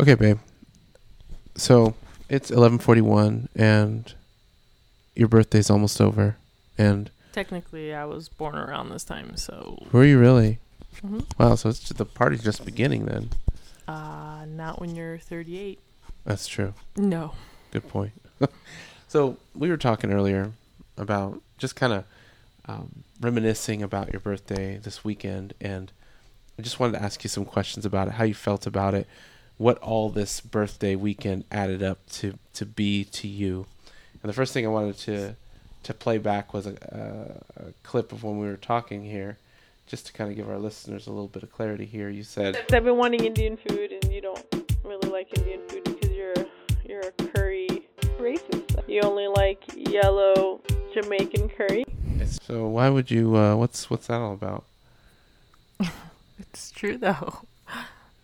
Okay, babe. So it's eleven forty one, and your birthday's almost over. And Technically, I was born around this time, so were you really? Mhm. Wow. So it's just, the party's just beginning then. uh, not when you're 38. That's true. No. Good point. so we were talking earlier about just kind of um, reminiscing about your birthday this weekend, and I just wanted to ask you some questions about it, how you felt about it, what all this birthday weekend added up to to be to you. And the first thing I wanted to to play back was a, a, a clip of when we were talking here, just to kind of give our listeners a little bit of clarity here. You said, I've been wanting Indian food, and you don't really like Indian food because you're you're a curry racist. You only like yellow Jamaican curry. "So why would you? Uh, what's what's that all about?" It's true, though.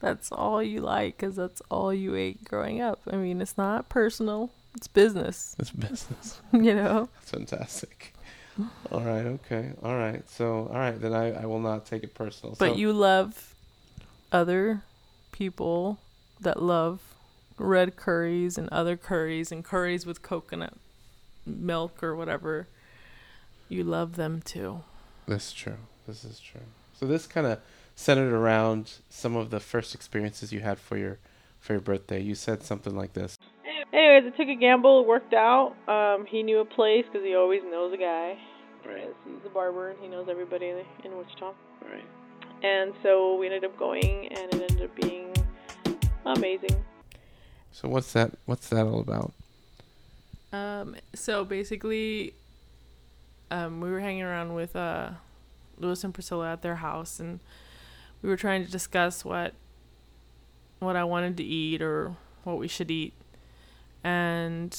That's all you like because that's all you ate growing up. I mean, it's not personal, it's business, It's business. you know? That's fantastic. All right, okay. All right. So, all right, then I, I will not take it personal. But so, you love other people that love red curries and other curries and curries with coconut milk or whatever. You love them too. That's true. This is true. So this kind of centered around some of the first experiences you had for your for your birthday. You said something like this. Anyways, I took a gamble. It worked out. Um, he knew a place because he always knows a guy. Right. He's a barber and he knows everybody in, in Wichita. Right. And so we ended up going, and it ended up being amazing. So what's that? What's that all about? Um, so basically, um, we were hanging around with uh, Lewis and Priscilla at their house, and we were trying to discuss what what I wanted to eat or what we should eat, and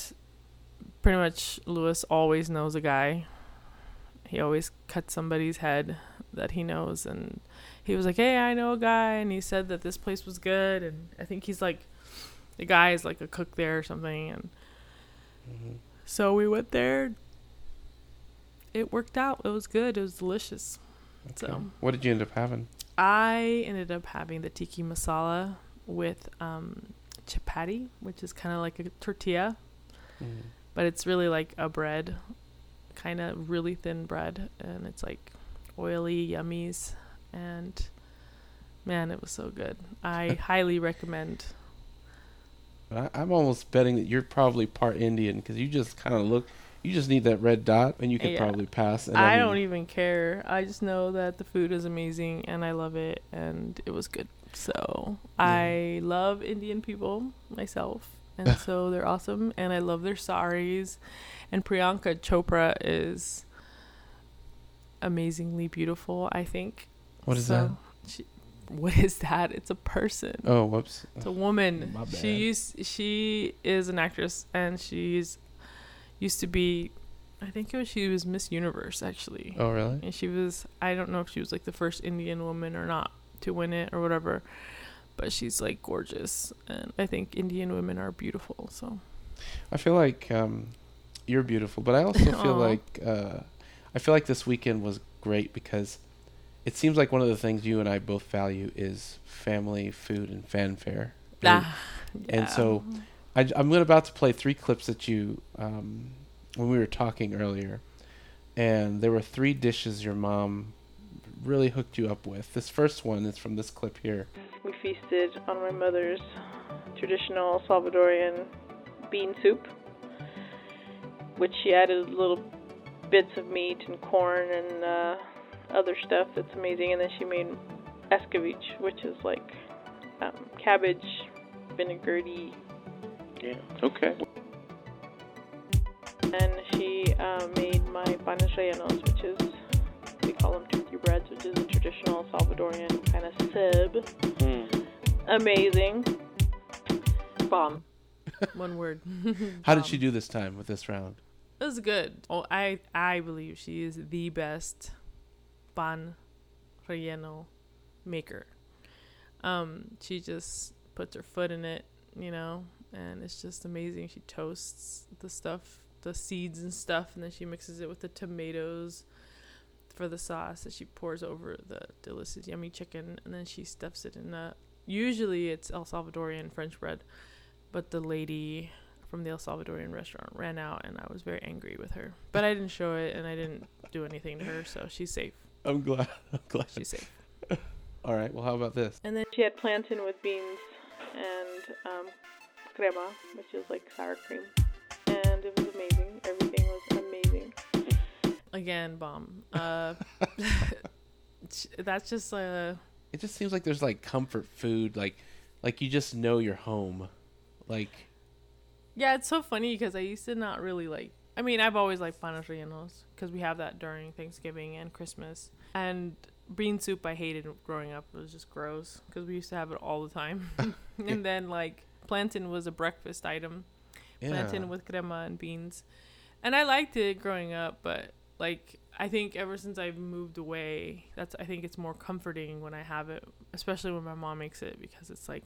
pretty much Lewis always knows a guy. He always cuts somebody's head that he knows, and he was like, "Hey, I know a guy," and he said that this place was good, and I think he's like, the guy is like a cook there or something, and. Mm-hmm. So we went there. It worked out. It was good. It was delicious. Okay. So What did you end up having? I ended up having the tikka masala with um, chapati, which is kind of like a tortilla, but it's really like a bread, kind of really thin bread, and it's like oily yummies. And man, it was so good. I highly recommend. I, I'm almost betting that you're probably part Indian because you just kind of look. You just need that red dot, and you could Yeah. probably pass. And I mean, don't even care. I just know that the food is amazing and I love it and it was good. So I love Indian people myself. And so they're awesome and I love their saris. And Priyanka Chopra is amazingly beautiful, I think. What is So She, what is that? It's a person. Oh, whoops. It's a woman. She used she is an actress and she's used to be I think it was she was Miss Universe actually. Oh, really? And she was I don't know if she was like the first Indian woman or not to win it or whatever. But she's like gorgeous and I think Indian women are beautiful, so I feel like um, you're beautiful, but I also feel like uh, I feel like this weekend was great because it seems like one of the things you and I both value is family, food, and fanfare. And, ah, and so I, am about to play three clips that you um, when we were talking earlier, and there were three dishes your mom really hooked you up with. This first one is from this clip here. We feasted on my mother's traditional Salvadorian bean soup, which she added little bits of meat and corn and uh, other stuff that's amazing. And then she made escovitch, which is like um, cabbage, vinaigrette, Yeah. Okay. and she uh, made my panes rellenos, which is we call them turkey breads, which is a traditional Salvadorian kind of sub. Mm. Amazing. bomb. One word. How did she do this time with this round? It was good. Oh, I I believe she is the best pan relleno maker. Um, she just puts her foot in it, you know, and it's just amazing. She toasts the stuff, the seeds and stuff, and then she mixes it with the tomatoes for the sauce that she pours over the delicious yummy chicken, and then she stuffs it in a usually it's El Salvadorian French bread, but the lady from the El Salvadorian restaurant ran out, and I was very angry with her. But I didn't show it, and I didn't do anything to her, so she's safe. I'm glad. I'm glad. She's safe. All right. Well, how about this? And then she had plantain with beans and um, crema, which is like sour cream. And it was amazing. Everything was amazing. Again, bomb. Uh, that's just uh, It just seems like there's like comfort food, like like you just know you're home, like yeah. It's so funny because I used to not really like. I mean, I've always liked panes rellenos because we have that during Thanksgiving and Christmas. And bean soup, I hated growing up. It was just gross because we used to have it all the time. and then like plantain was a breakfast item. yeah. plantain with crema and beans. And I liked it growing up, but like I think ever since I've moved away, that's I think it's more comforting when I have it, especially when my mom makes it because it's like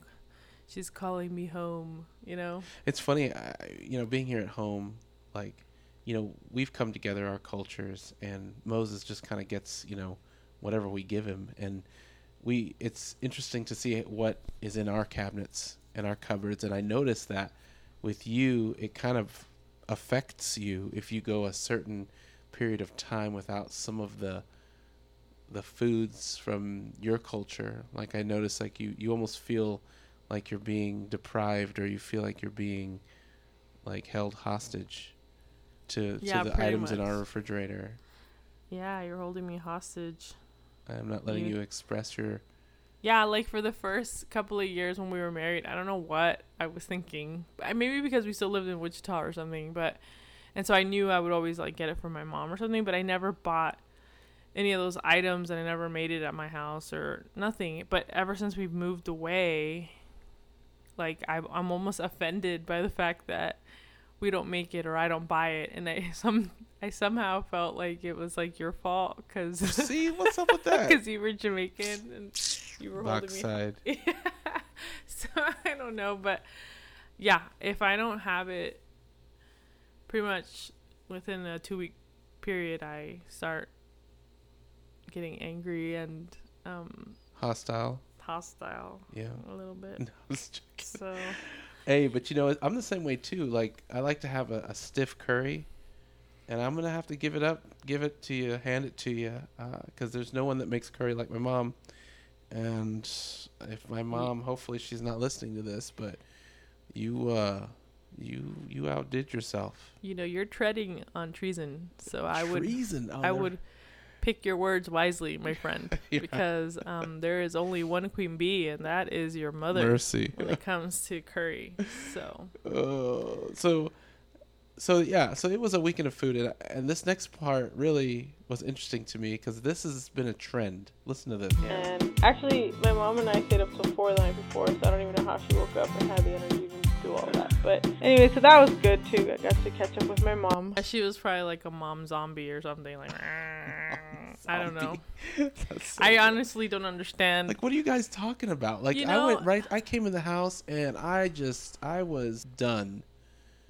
she's calling me home, you know. It's funny, I, you know, being here at home, like, you know, we've come together, our cultures, and Moses just kind of gets, you know, whatever we give him, and we. It's interesting to see what is in our cabinets and our cupboards, and I noticed that with you, it kind of affects you if you go a certain period of time without some of the the foods from your culture. Like i notice like you you almost feel like you're being deprived or you feel like you're being like held hostage to, Yeah, to the items in our refrigerator. Yeah, you're holding me hostage. i'm not letting You- you express your Yeah, like for the first couple of years when we were married, I don't know what I was thinking. Maybe because we still lived in Wichita or something, but and so I knew I would always like get it from my mom or something, but I never bought any of those items and I never made it at my house or nothing. But ever since we've moved away, like I I'm almost offended by the fact that we don't make it or I don't buy it and I some I somehow felt like it was like your fault cuz see what's up with that because you were Jamaican and you were holding me. backside Yeah. so I don't know, but yeah, if I don't have it, pretty much within a two week period, I start getting angry and um, hostile hostile yeah a little bit. No, I was joking. So Hey, but you know, I'm the same way too. Like, I like to have a, a stiff curry, and I'm gonna have to give it up, give it to you, hand it to you, because there's no one that makes curry like my mom. And if my mom, hopefully, she's not listening to this, but you, uh, you, you outdid yourself. you know you're treading on treason. So I would Treason. I'll would pick your words wisely, my friend, Yeah. because um, there is only one queen bee, and that is your mother. mercy. when it comes to curry. So Uh, so, so yeah, so it was a weekend of food, and, and this next part really was interesting to me because this has been a trend. Listen to this. And actually, my mom and I stayed up till 4 the night before, so I don't even know how she woke up and had the energy to do all that. But anyway, so that was good too. I got to catch up with my mom. she was probably like a mom zombie or something. Like I don't know. So I honestly don't understand. like, what are you guys talking about? Like, You I went right. I came in the house and I just, I was done.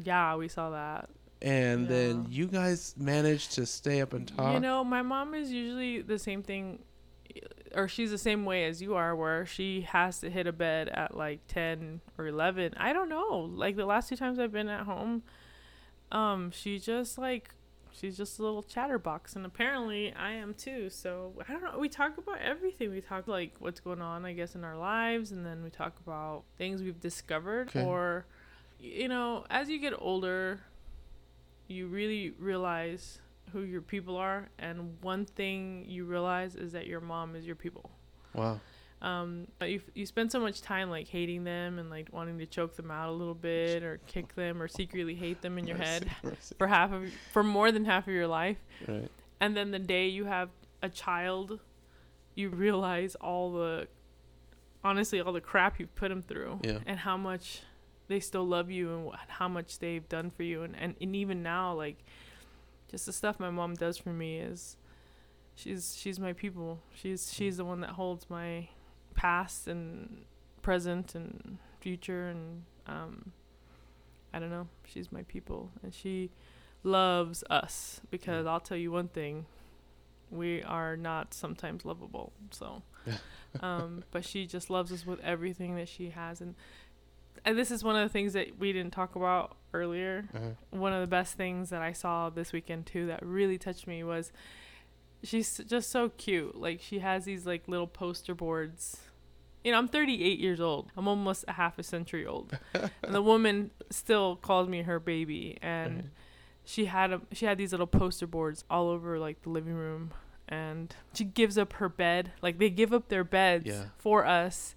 Yeah, we saw that. And then you guys managed to stay up and talk. You know, my mom is usually the same thing, or she's the same way as you are, where she has to hit a bed at like ten or eleven. I don't know. Like the last two times I've been at home, um, she just like she's just a little chatterbox, and apparently I am too. So I don't know. We talk about everything. We talk like what's going on, I guess, in our lives, and then we talk about things we've discovered, Okay. or you know, as you get older, you really realize who your people are and one thing you realize is that your mom is your people wow. um you, you spend so much time like hating them and like wanting to choke them out a little bit or kick them or secretly hate them in your head Mercy, for half of for more than half of your life Right. and then the day you have a child you realize all the honestly all the crap you've put them through Yeah. and how much they still love you and wh- how much they've done for you. And, and, and even now like just the stuff my mom does for me is she's she's my people. She's she's the one that holds my past and present and future and um i don't know. She's my people and she loves us because i'll tell you one thing. We are not sometimes lovable so um, but she just loves us with everything that she has, and and this is one of the things that we didn't talk about earlier. Uh-huh. One of the best things that I saw this weekend too that really touched me was she's just so cute. Like she has these like little poster boards. You know, I'm 38 years old. I'm almost a half a century old, and the woman still calls me her baby. And Right. she had a she had these little poster boards all over like the living room, and she gives up her bed. Like they give up their beds Yeah. for us.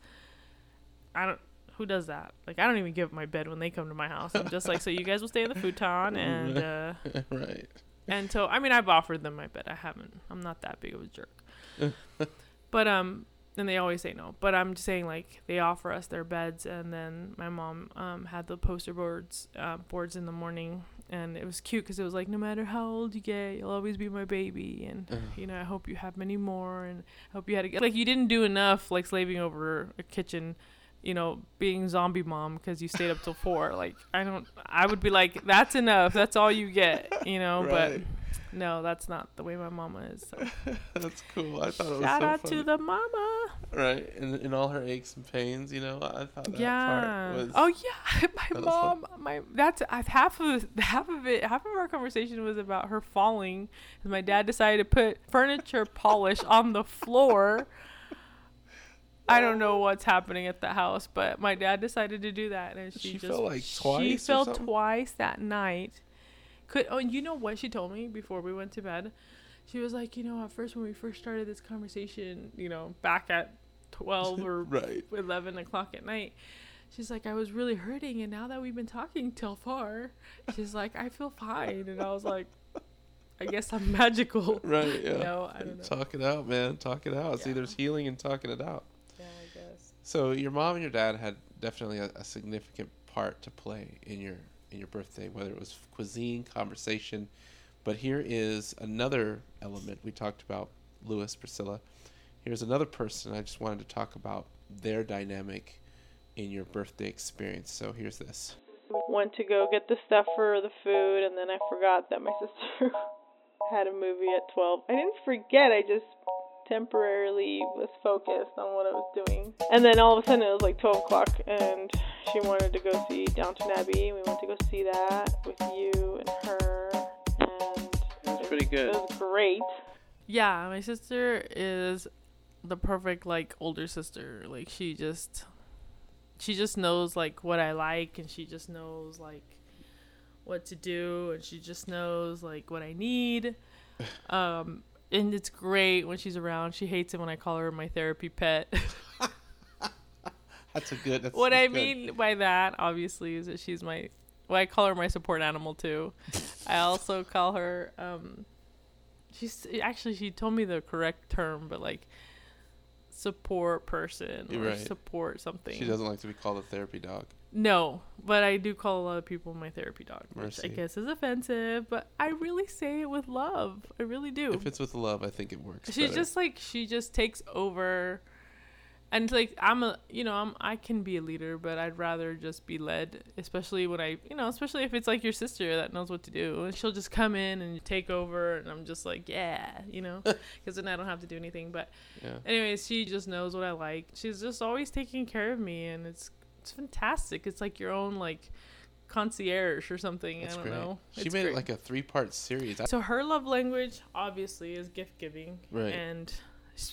I don't. Who does that? Like I don't even give up my bed when they come to my house. I'm just like, so you guys will stay in the futon and. uh right. and so I mean I've offered them my bed. I haven't. I'm not that big of a jerk. but um and they always say no. But I'm just saying like they offer us their beds and then my mom um had the poster boards uh, boards in the morning and it was cute cuz it was like no matter how old you get, you'll always be my baby and Uh. you know, I hope you have many more and I hope you had a, like you didn't do enough like slaving over a kitchen you know, being zombie mom because you stayed up till four. Like, I don't, I would be like, that's enough. That's all you get, you know, Right. but no, that's not the way my mama is. So. That's cool. I thought it was Shout so out funny. to the mama. right, and in all her aches and pains, you know, I thought that yeah. part was. oh yeah, my mom. My that's I've half of half of it. Half of our conversation was about her falling. 'cause my dad decided to put furniture polish on the floor. I don't know what's happening at the house, but my dad decided to do that, and she, She just fell, like, She twice or fell twice that night. Could oh, you know what she told me before we went to bed? She was like, you know, at first when we first started this conversation, you know, back at twelve or Right. 11 o'clock at night. She's like, I was really hurting, and now that we've been talking till far, she's like, I feel fine. And I was like, I guess I'm magical. Right, yeah. Don't know. Talk it out, man. Talk it out. See, there's healing in talking it out. So your mom and your dad had definitely a, a significant part to play in your in your birthday, whether it was cuisine, conversation. But here is another element we talked about. Lewis, Priscilla. Here's another person I just wanted to talk about their dynamic in your birthday experience. So here's this. Went to go get the stuff for the food, and then I forgot that my sister had a movie at 12. I didn't forget, I just temporarily was focused on what I was doing. And then all of a sudden it was like 12 o'clock, and she wanted to go see Downton Abbey. We went to go see that with you and her, and It was pretty good. It was great. Yeah, my sister is the perfect like older sister. Like she just she just knows like what I like and she just knows like what to do and she just knows like what I need. Um and it's great when she's around. She hates it when I call her my therapy pet. That's a good. That's what I good. mean by that obviously is that she's my well, I call her my support animal too. I also call her um she's actually she told me the correct term, but like support person or Right. support something. She doesn't like to be called a therapy dog. No, but I do call a lot of people my therapy dog, which Mercy. I guess is offensive, but I really say it with love. I really do. If it's with love, I think it works. She's better. just like she just takes over and like I'm a you know, I'm I can be a leader, but I'd rather just be led, especially when I you know, especially if it's like your sister that knows what to do. And she'll just come in and take over and I'm just like, yeah, you know, because then I don't have to do anything, but yeah. anyways, she just knows what I like. She's just always taking care of me and it's it's fantastic. It's like your own like concierge or something. That's I don't great. know. She It's made it great. like a three-part series. So her love language obviously is gift giving, Right. And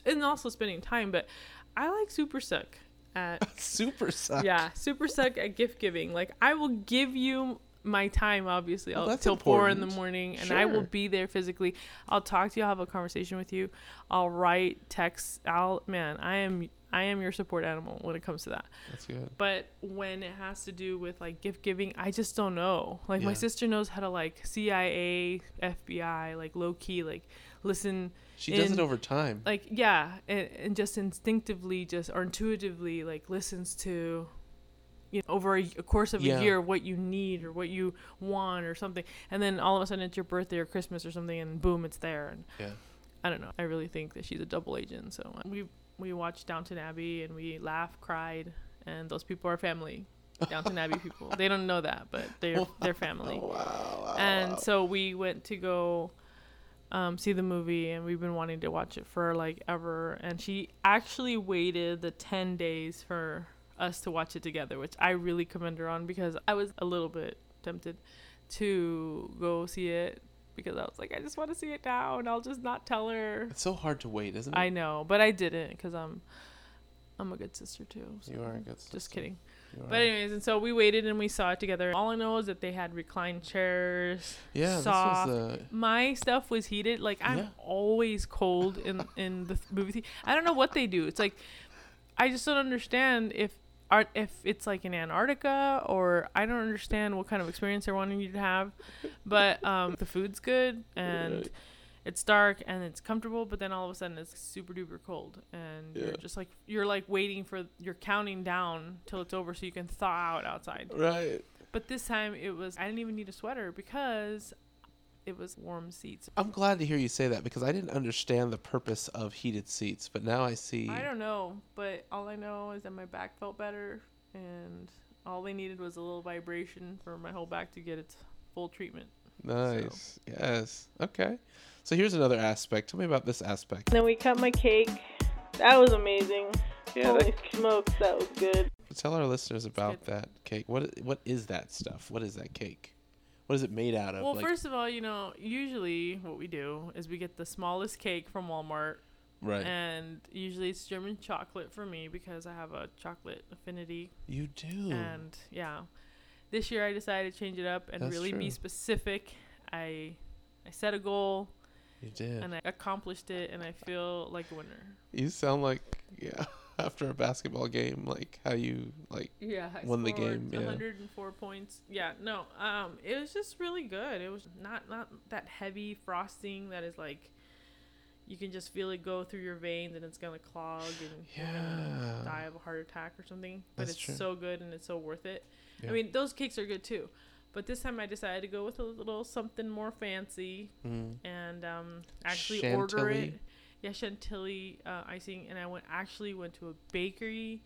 and also spending time. But I like super suck at Super suck. yeah, super suck at gift giving. Like I will give you my time obviously Well, I'll, till four in the morning and i will be there physically i'll talk to you i'll have a conversation with you i'll write text i'll man i am i am your support animal when it comes to that That's good. but when it has to do with like gift giving, I just don't know. Like my sister knows how to like CIA, FBI, like low key, like listen, She does it over time. like yeah, and, and just instinctively, just or intuitively, like listens to, you know, over a, a course of Yeah. a year what you need or what you want or something, and then all of a sudden it's your birthday or Christmas or something, and boom, it's there. And Yeah. I don't know. I really think that she's a double agent. So uh, we we watched Downton Abbey and we laughed, cried, and those people are family. Downton Abbey people. They don't know that, but they're they're family. Oh, wow. wow, And wow. so we went to go um, see the movie, and we've been wanting to watch it for like ever. And she actually waited the ten days for us to watch it together, which I really commend her on because I was a little bit tempted to go see it because I was like, I just want to see it now, and I'll just not tell her. It's so hard to wait, isn't it? I know, but I didn't because I'm I'm a good sister too. You are a good Just kidding. But anyways, and so we waited and we saw it together. All I know is that they had reclined chairs. yeah, soft. this was uh, My stuff was heated. Like I'm Yeah. always cold in in the movie theater. I don't know what they do. It's like I just don't understand if art if it's like in Antarctica or I don't understand what kind of experience they're wanting you to have. But um, the food's good and Right. it's dark and it's comfortable. But then all of a sudden it's super duper cold and Yeah. you're just like you're like waiting for you're counting down till it's over so you can thaw out outside. right. But this time it was I didn't even need a sweater because it was warm seats. I'm glad to hear you say that because I didn't understand the purpose of heated seats, but now I see. I don't know, but all I know is that my back felt better and all they needed was a little vibration for my whole back to get its full treatment. Nice. Yes. Okay. So here's another aspect. Tell me about this aspect. Then we cut my cake. That was amazing. Yeah, Holy that, smokes, that was good. Tell our listeners about that cake. What what is that stuff? What is that cake? What is it made out of? Well, Like- first of all, you know, usually what we do is we get the smallest cake from Walmart right. and usually it's German chocolate for me because I have a chocolate affinity you do. and yeah. This year I decided to change it up and That's really be specific. I I set a goal you did. and I accomplished it and I feel like a winner. you sound like yeah. After a basketball game, like how you like. Yeah, Won the game, yeah. 104 points. Yeah, no, um, it was just really good. It was not not that heavy frosting that is like you can just feel it go through your veins and it's gonna clog and Yeah. die of a heart attack or something. But That's it's true. so good and it's so worth it. Yeah. I mean, those cakes are good too. But this time I decided to go with a little something more fancy Mm. and um, actually order it. Yeah, chantilly uh, icing, and I went actually went to a bakery,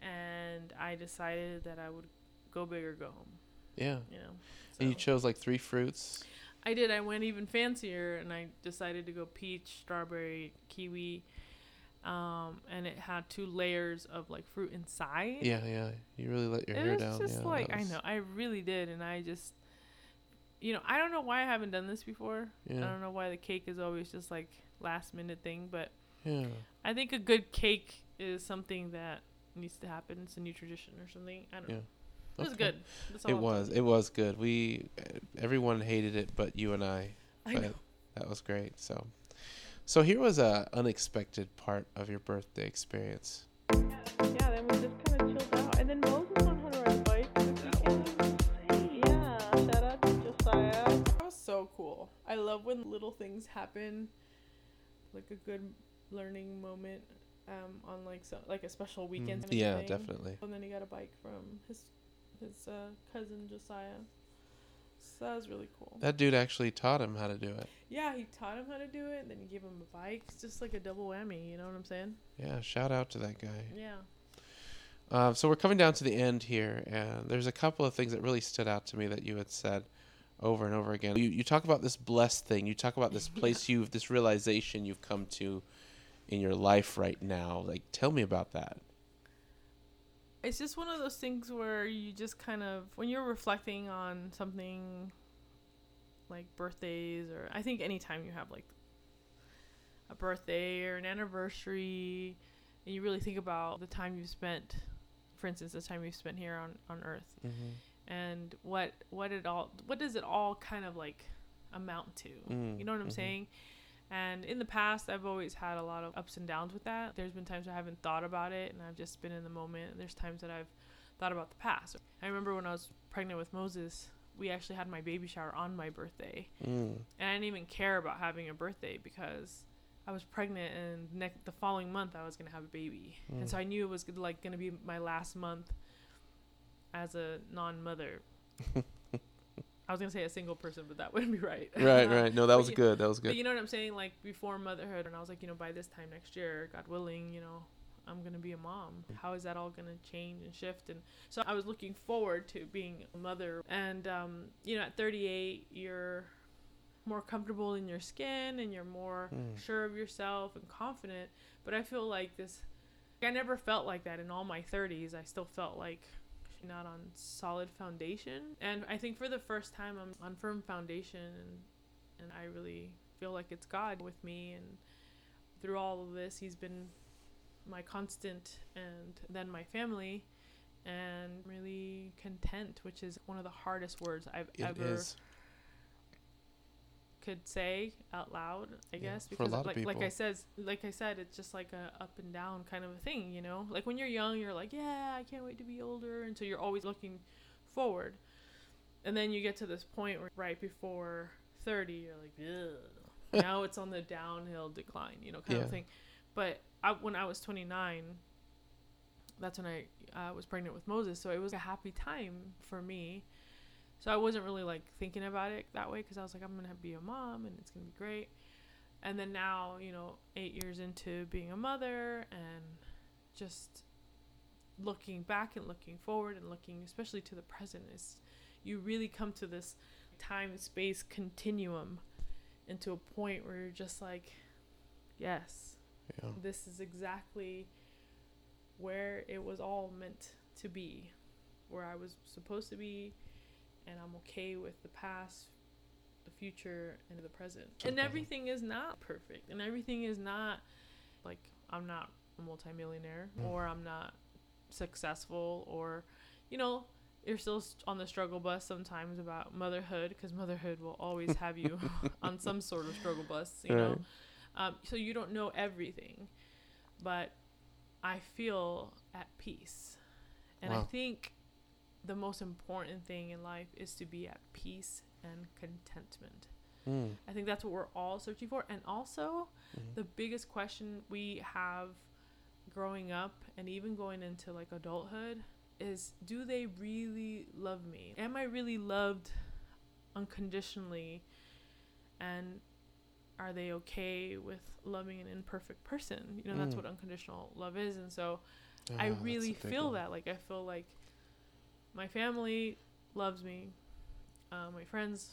and I decided that I would go big or go home. Yeah. You know, And you chose like three fruits. I did. I went even fancier, and I decided to go peach, strawberry, kiwi, um, and it had two layers of like fruit inside. Yeah, yeah. You really let your it hair was down. just yeah, like that I know, I really did, and I just, you know, I don't know why I haven't done this before. Yeah. I don't know why the cake is always just like last minute thing, but Yeah. I think a good cake is something that needs to happen. It's a new tradition or something. I don't Yeah. know. It was Okay. good. That's all It I'm was. telling It was good. We eh, everyone hated it, but you and I. you. I but know. That was great. So, so here was a unexpected part of your birthday experience. Yeah, then we just kind of chilled out. And then Moses learned how to ride a bike. That was insane. Yeah, shout out to Josiah. That was so cool. I love when little things happen, like a good learning moment, um, on like so like a special weekend. Mm, yeah, thing. definitely. And then he got a bike from his his uh, cousin Josiah. So that was really cool. That dude actually taught him how to do it. yeah, he taught him how to do it. and Then he gave him a bike. It's just like a double whammy. You know what I'm saying? Yeah, shout out to that guy. Yeah. Uh, so we're coming down to the end here, and there's a couple of things that really stood out to me that you had said over and over again. You you talk about this blessed thing. You talk about this place you've this realization you've come to in your life right now. Like, tell me about that. it's just one of those things where you just kind of when you're reflecting on something like birthdays or I think anytime you have like a birthday or an anniversary and you really think about the time you've spent for instance the time you've spent here on on earth Mm-hmm. And what what it all what does it all kind of like amount to? Mm, you know what i'm mhm. saying? And in the past i've always had a lot of ups and downs with that. There's been times i haven't thought about it and i've just been in the moment there's times that i've thought about the past. I remember when i was pregnant with moses we actually had my baby shower on my birthday. Mm. and i didn't even care about having a birthday because i was pregnant and ne- the following month i was going to have a baby. And so i knew it was like going to be my last month as a non-mother i was going to say a single person but that wouldn't be right Right, right. No, that was you- good. That was but good. you know what i'm saying like before motherhood and i was like you know by this time next year god willing you know i'm going to be a mom how is that all going to change and shift and so i was looking forward to being a mother and um, you know at 38 you're more comfortable in your skin and you're more Mm. sure of yourself and confident. But I feel like this I never felt like that in all my 30s. I still felt like not on solid foundation. And I think for the first time I'm on firm foundation and and I really feel like it's God with me and through all of this he's been my constant and then my family and really content, which is one of the hardest words I've It ever is. Could say out loud, I Yeah, guess, because lot of like like I people. said, like I said, it's just like a up and down kind of a thing, you know. Like when you're young, you're like, yeah, I can't wait to be older, and so you're always looking forward, and then you get to this point where right before thirty, you're like, Ugh. now it's on the downhill decline, you know, kind Yeah. of thing. But I, when I was 29, that's when I uh, was pregnant with Moses, so it was a happy time for me. So I wasn't really like thinking about it that way because I was like, I'm gonna be a mom and it's gonna be great. And then now, you know, eight years into being a mother and just looking back and looking forward and looking especially to the present is you really come to this time space continuum into a point where you're just like, yes, Yeah. this is exactly where it was all meant to be, where I was supposed to be, and I'm okay with the past, the future, and the present. And everything is not perfect, and everything is not like I'm not a multimillionaire Mm. or I'm not successful or, you know. You're still on the struggle bus sometimes about motherhood because motherhood will always have you on some sort of struggle bus, you know. Um, so you don't know everything, but I feel at peace. And I think the most important thing in life is to be at peace and contentment. Mm. I think that's what we're all searching for. And also, Mhm. the biggest question we have growing up and even going into like adulthood is do they really love me? Am I really loved unconditionally? And are they okay with loving an imperfect person? You know, that's Mm. what unconditional love is. And so I Ah, really feel one. that. Like, I feel like my family loves me, uh, my friends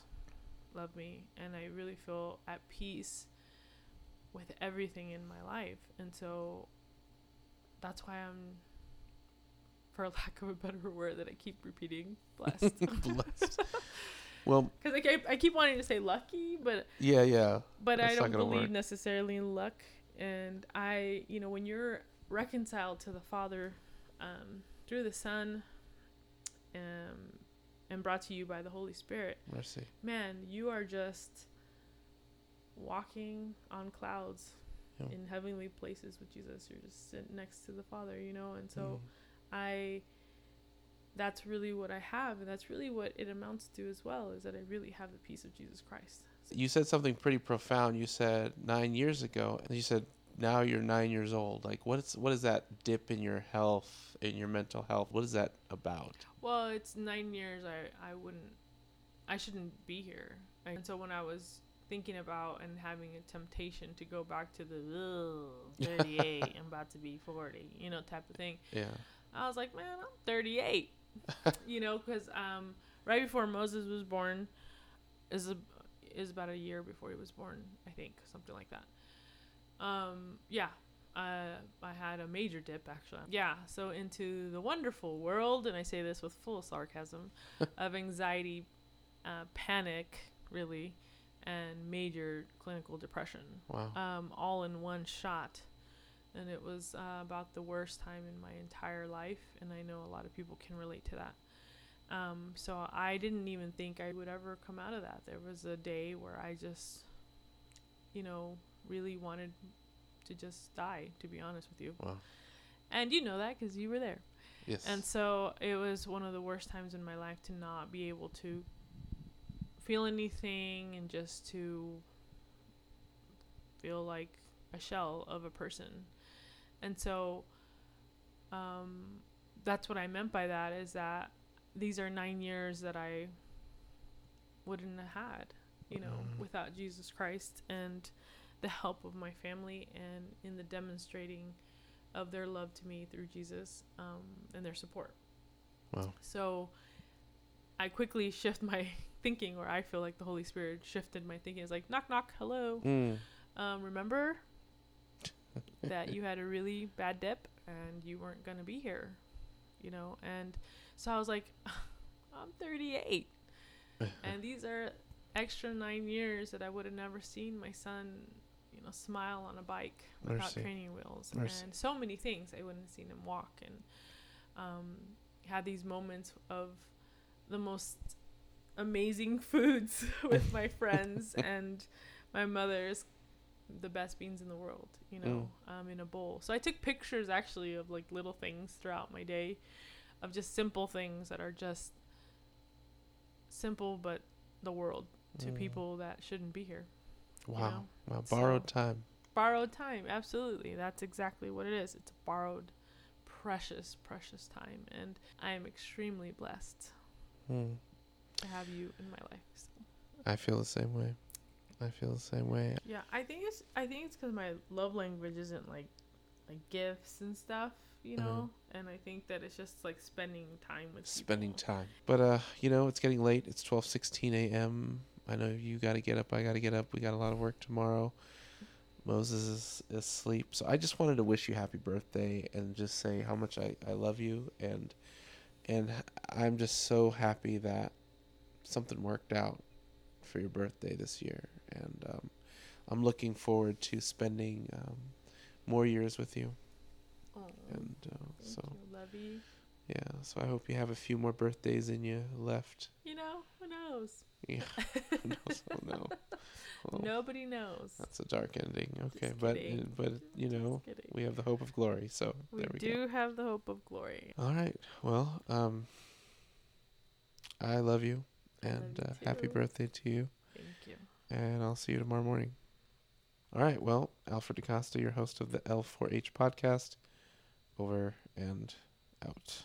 love me, and I really feel at peace with everything in my life. And so that's why I'm, for lack of a better word that I keep repeating, blessed. Blessed. Well, Because I keep, I keep wanting to say lucky, but yeah, yeah. but I That's don't believe work. necessarily in luck. And I, you know, when you're reconciled to the Father um, through the Son, um, and brought to you by the Holy Spirit, Mercy. man, you are just walking on clouds Yeah. in heavenly places with Jesus. You're just sitting next to the Father, you know. And so Mm. I, that's really what I have, and that's really what it amounts to as well. Is that I really have the peace of Jesus Christ. You said something pretty profound. You said nine years ago, and you said now you're nine years old. Like, what's what is that dip in your health, in your mental health? What is that about? Well, it's nine years. I I wouldn't, I shouldn't be here. And so when I was thinking about and having a temptation to go back to the "Ugh, 38, I'm about to be 40, you know, type of thing, Yeah. I was like, man, I'm 38, you know, because um, right before Moses was born, is a, is about a year before he was born, I think, something like that. Um, yeah, uh, I had a major dip actually. Yeah, so into the wonderful world, and I say this with full sarcasm, of anxiety, uh, panic, really, and major clinical depression, Wow. um, all in one shot. And it was uh, about the worst time in my entire life, and I know a lot of people can relate to that. Um, so I didn't even think I would ever come out of that. There was a day where I just, you know, really wanted to just die, to be honest with you. Wow. And you know that because you were there. Yes. And so it was one of the worst times in my life to not be able to feel anything and just to feel like a shell of a person. And so um, that's what I meant by that is that these are nine years that I wouldn't have had, you know, Mhm. without Jesus Christ and the help of my family and in the demonstrating of their love to me through Jesus um, and their support. wow. So I quickly shift my thinking, or I feel like the Holy Spirit shifted my thinking. It's like knock knock, hello. Mm. Um, remember that you had a really bad dip and you weren't gonna be here, you know. And so I was like, I'm 38, and these are extra nine years that I would have never seen my son, you know, smile on a bike without Mercy. training wheels, Mercy. and so many things I wouldn't have seen him walk, and um, had these moments of the most amazing foods with my friends and my mother's the best beans in the world, you know, um, in a bowl. So I took pictures actually of like little things throughout my day, of just simple things that are just simple, but the world to Mm. people that shouldn't be here. Wow. know, Wow. Borrowed so- time. Borrowed time, absolutely. That's exactly what it is. It's borrowed, precious, precious time, and I am extremely blessed Mm. to have you in my life. So. I feel the same way. I feel the same way. Yeah, I think it's I think it's because my love language isn't like like gifts and stuff, you know. And I think that it's just like spending time with Spending people. time. But uh, you know, it's getting late. It's twelve sixteen a.m. I know you got to get up. I got to get up. We got a lot of work tomorrow. Moses is asleep. So I just wanted to wish you happy birthday and just say how much I, I love you and and I'm just so happy that something worked out for your birthday this year and um, I'm looking forward to spending um, more years with you Oh, and uh, so you. Yeah so I hope you have a few more birthdays in you left You know who knows? yeah Who knows? no Oh, Nobody knows. that's a dark ending okay Just but kidding. but you know we have the hope of glory so there We, we do go have the hope of glory. All right. Well, um, I love you, I love and you uh, happy birthday to you. Thank you. And I'll see you tomorrow morning. All right. Well, Alfred DaCosta, your host of the L4H podcast, over and out.